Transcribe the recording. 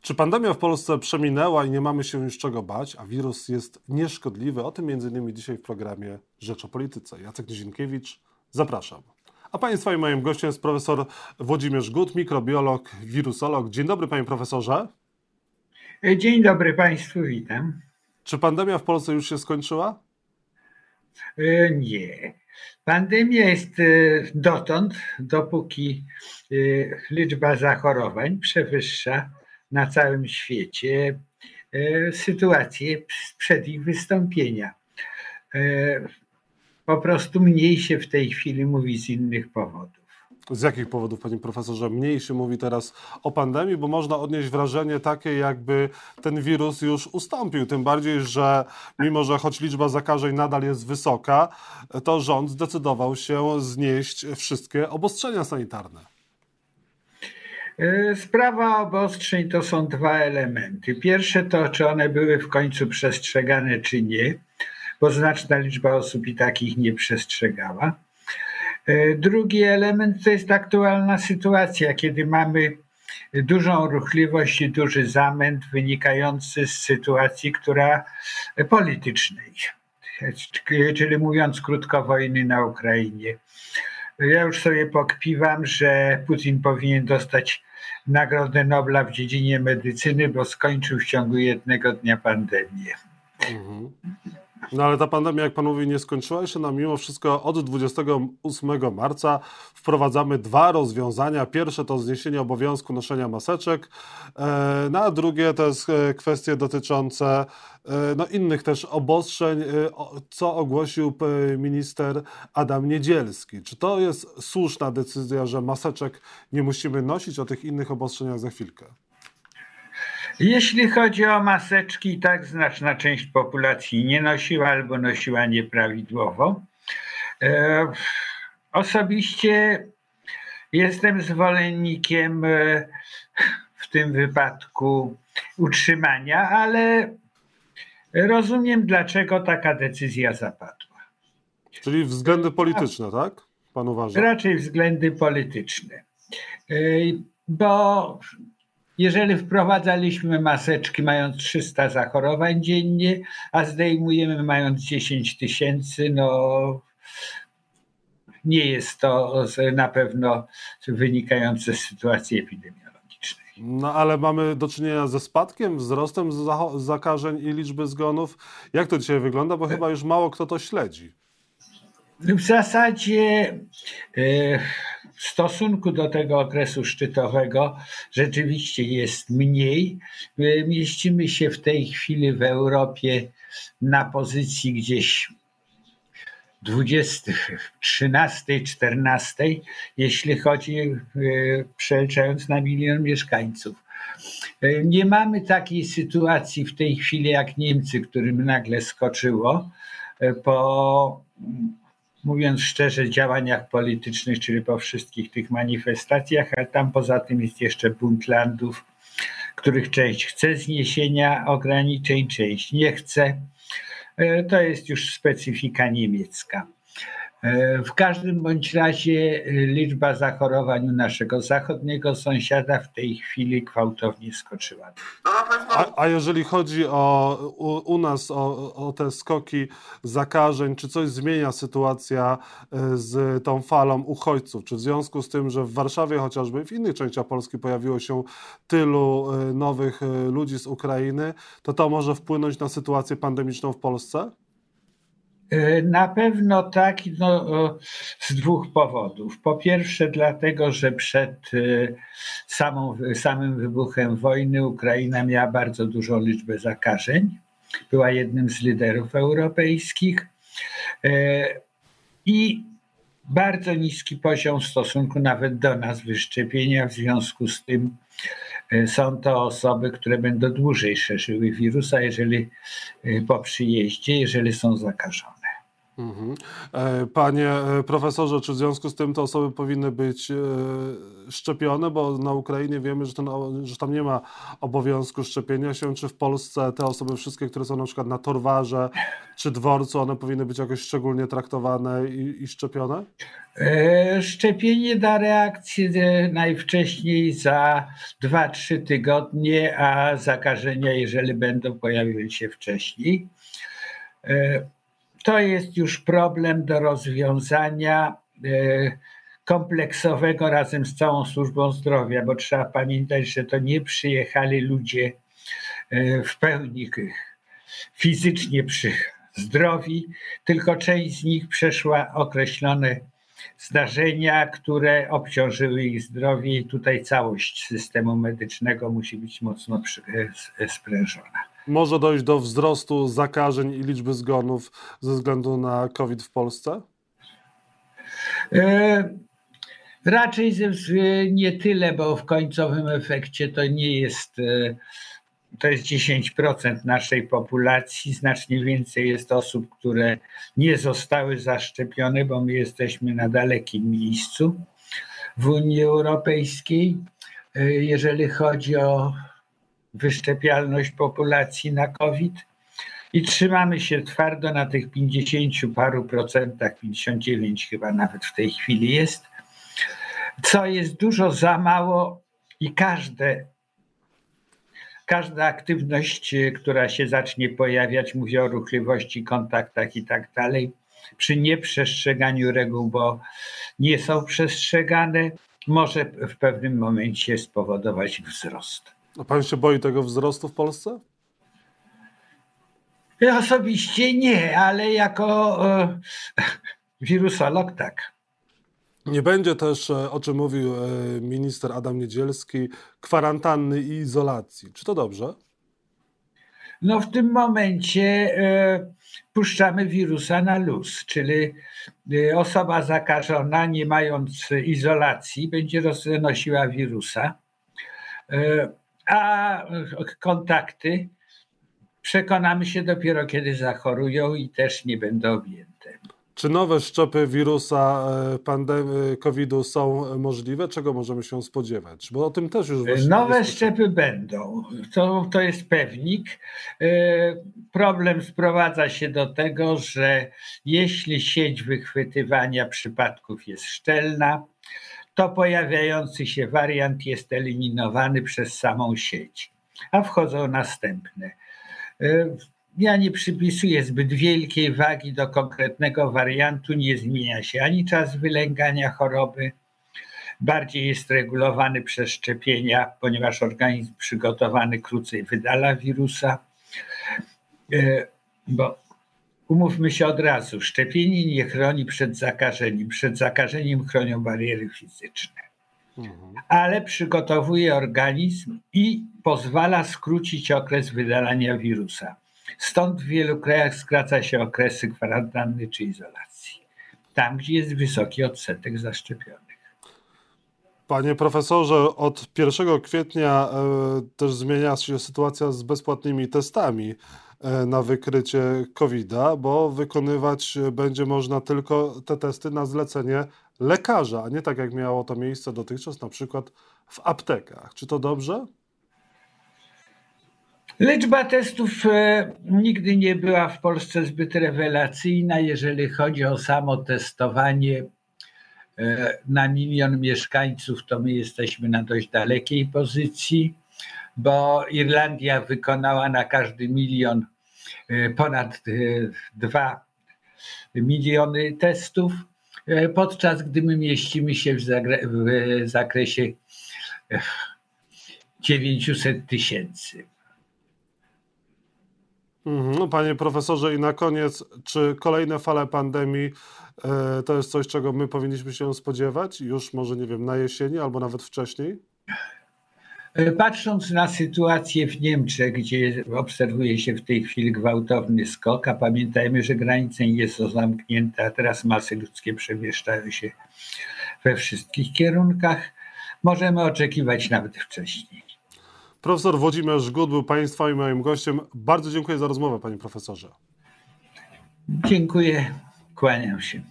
Czy pandemia w Polsce przeminęła i nie mamy się już czego bać, a wirus jest nieszkodliwy? O tym m.in. dzisiaj w programie Rzecz o Polityce. Jacek Nizinkiewicz, zapraszam. A Państwa i moim gościem jest profesor Włodzimierz Gut, mikrobiolog, wirusolog. Dzień dobry Panie Profesorze. Dzień dobry Państwu, witam. Czy pandemia w Polsce już się skończyła? E, nie. Pandemia jest e, dotąd, dopóki e, liczba zachorowań przewyższa na całym świecie sytuację sprzed ich wystąpienia. Po prostu mniej się w tej chwili mówi z innych powodów. Z jakich powodów, panie profesorze, mniej się mówi teraz o pandemii, bo można odnieść wrażenie takie, jakby ten wirus już ustąpił. Tym bardziej, że mimo, że choć liczba zakażeń nadal jest wysoka, to rząd zdecydował się znieść wszystkie obostrzenia sanitarne. E, sprawa obostrzeń to są dwa elementy. Pierwsze to, czy one były w końcu przestrzegane, czy nie, bo znaczna liczba osób i takich nie przestrzegała. E, drugi element to jest aktualna sytuacja, kiedy mamy dużą ruchliwość i duży zamęt wynikający z sytuacji, która politycznej, czyli mówiąc krótko, wojny na Ukrainie. Ja już sobie pokpiwam, że Putin powinien dostać Nagrodę Nobla w dziedzinie medycyny, bo skończył w ciągu jednego dnia pandemię. Mhm. No ale ta pandemia, jak pan mówi, nie skończyła się nam mimo wszystko od 28 marca wprowadzamy dwa rozwiązania. Pierwsze to zniesienie obowiązku noszenia maseczek, e, no a drugie to jest e, kwestie dotyczące no, innych też obostrzeń, co ogłosił minister Adam Niedzielski. Czy to jest słuszna decyzja, że maseczek nie musimy nosić, o tych innych obostrzeniach za chwilkę? Jeśli chodzi o maseczki, tak znaczna część populacji nie nosiła albo nosiła nieprawidłowo. E, osobiście jestem zwolennikiem e, w tym wypadku utrzymania, ale rozumiem, dlaczego taka decyzja zapadła. Czyli względy polityczne, tak? Pan uważa? Raczej względy polityczne. E, bo jeżeli wprowadzaliśmy maseczki mając 300 zachorowań dziennie, a zdejmujemy mając 10 tysięcy, no nie jest to na pewno wynikające z sytuacji epidemiologicznej. No ale mamy do czynienia ze spadkiem, wzrostem zakażeń i liczby zgonów. Jak to dzisiaj wygląda? Bo chyba już mało kto to śledzi. W zasadzie e, w stosunku do tego okresu szczytowego rzeczywiście jest mniej. E, mieścimy się w tej chwili w Europie na pozycji gdzieś 20, 13, 14, jeśli chodzi, e, przeliczając na milion mieszkańców. Nie mamy takiej sytuacji w tej chwili jak Niemcy, którym nagle skoczyło po mówiąc szczerze, działaniach politycznych, czyli po wszystkich tych manifestacjach, ale tam poza tym jest jeszcze bunt landów, których część chce zniesienia ograniczeń, część nie chce. E, to jest już specyfika niemiecka. E, w każdym bądź razie e, liczba zachorowań u naszego zachodniego sąsiada w tej chwili gwałtownie skoczyła. A, a jeżeli chodzi o u, u nas o, o, te skoki zakażeń, czy coś zmienia sytuacja e, z tą falą uchodźców? Czy w związku z tym, że w Warszawie chociażby w innych częściach Polski pojawiło się tylu nowych ludzi z Ukrainy, to to może wpłynąć na sytuację pandemiczną w Polsce? E, na pewno tak, no, z dwóch powodów. Po pierwsze, dlatego, że przed e, samą, samym wybuchem wojny Ukraina miała bardzo dużą liczbę zakażeń. Była jednym z liderów europejskich e, i bardzo niski poziom w stosunku nawet do nas wyszczepienia. W związku z tym są to osoby, które będą dłużej szerzyły wirusa, jeżeli po przyjeździe, jeżeli są zakażone. Mhm. E, panie e, profesorze, czy w związku z tym te osoby powinny być e, szczepione, bo na Ukrainie wiemy, że, ten, że tam nie ma obowiązku szczepienia się. Czy w Polsce te osoby wszystkie, które są na przykład na Torwarze czy dworcu, one powinny być jakoś szczególnie traktowane i, i szczepione? Szczepienie da reakcję najwcześniej za 2-3 tygodnie, a zakażenia, jeżeli będą, pojawiły się wcześniej to jest już problem do rozwiązania e, kompleksowego razem z całą służbą zdrowia, bo trzeba pamiętać, że to nie przyjechali ludzie e, w pełni fizycznie przy zdrowi, tylko część z nich przeszła określone zdarzenia, które obciążyły ich zdrowie i tutaj całość systemu medycznego musi być mocno e, sprężona może dojść do wzrostu zakażeń i liczby zgonów ze względu na COVID w Polsce? E, raczej nie tyle, bo w końcowym efekcie to nie jest. E, to jest 10% naszej populacji. Znacznie więcej jest osób, które nie zostały zaszczepione, bo my jesteśmy na dalekim miejscu w Unii Europejskiej. E, jeżeli chodzi o wyszczepialność populacji na COVID i trzymamy się twardo na tych 50 paru procentach, 59 chyba nawet w tej chwili jest, co jest dużo za mało i każde, każda aktywność, która się zacznie pojawiać, mówię o ruchliwości, kontaktach i tak dalej, przy nieprzestrzeganiu reguł, bo nie są przestrzegane, może w pewnym momencie spowodować wzrost. A pan się boi tego wzrostu w Polsce? Ja osobiście nie, ale jako e, wirusolog tak. Nie będzie też, e, o czym mówił e, minister Adam Niedzielski, kwarantanny i izolacji. Czy to dobrze? No w tym momencie e, puszczamy wirusa na luz, czyli e, osoba zakażona, nie mając izolacji, będzie roznosiła wirusa. E, a kontakty przekonamy się dopiero, kiedy zachorują i też nie będą objęte. Czy nowe szczepy wirusa e, pandemii COVID-u są możliwe? Czego możemy się spodziewać? Bo o tym też już Nowe szczepy będą. To, to jest pewnik. E, problem sprowadza się do tego, że jeśli sieć wychwytywania przypadków jest szczelna, to pojawiający się wariant jest eliminowany przez samą sieć, a wchodzą następne. E, ja nie przypisuję zbyt wielkiej wagi do konkretnego wariantu, nie zmienia się ani czas wylęgania choroby, bardziej jest regulowany przez szczepienia, ponieważ organizm przygotowany krócej wydala wirusa, e, bo Umówmy się od razu, szczepienie nie chroni przed zakażeniem. Przed zakażeniem chronią bariery fizyczne. Mhm. Ale przygotowuje organizm i pozwala skrócić okres wydalania wirusa. Stąd w wielu krajach skraca się okresy kwarantanny czy izolacji. Tam, gdzie jest wysoki odsetek zaszczepionych. Panie profesorze, od 1 kwietnia e, też zmienia się sytuacja z bezpłatnymi testami. E, na wykrycie COVID-a, bo wykonywać będzie można tylko te testy na zlecenie lekarza, a nie tak jak miało to miejsce dotychczas, na przykład w aptekach. Czy to dobrze? Liczba testów e, nigdy nie była w Polsce zbyt rewelacyjna, jeżeli chodzi o samo testowanie e, na milion mieszkańców, to my jesteśmy na dość dalekiej pozycji bo Irlandia wykonała na każdy milion e, ponad 2 e, miliony testów, e, podczas gdy my mieścimy się w, w zakresie 900 tysięcy. Mhm. No, panie profesorze, i na koniec, czy kolejne fale pandemii to jest coś, czego my powinniśmy się spodziewać już może, nie wiem, na jesieni albo nawet wcześniej? E, patrząc na sytuację w Niemczech, gdzie obserwuje się w tej chwili gwałtowny skok, a pamiętajmy, że granica nie jest zamknięta, a teraz masy ludzkie przemieszczają się we wszystkich kierunkach, możemy oczekiwać nawet wcześniej. Profesor Włodzimierz Gut był Państwa i moim gościem. Bardzo dziękuję za rozmowę, Panie Profesorze. Dziękuję. Kłaniam się.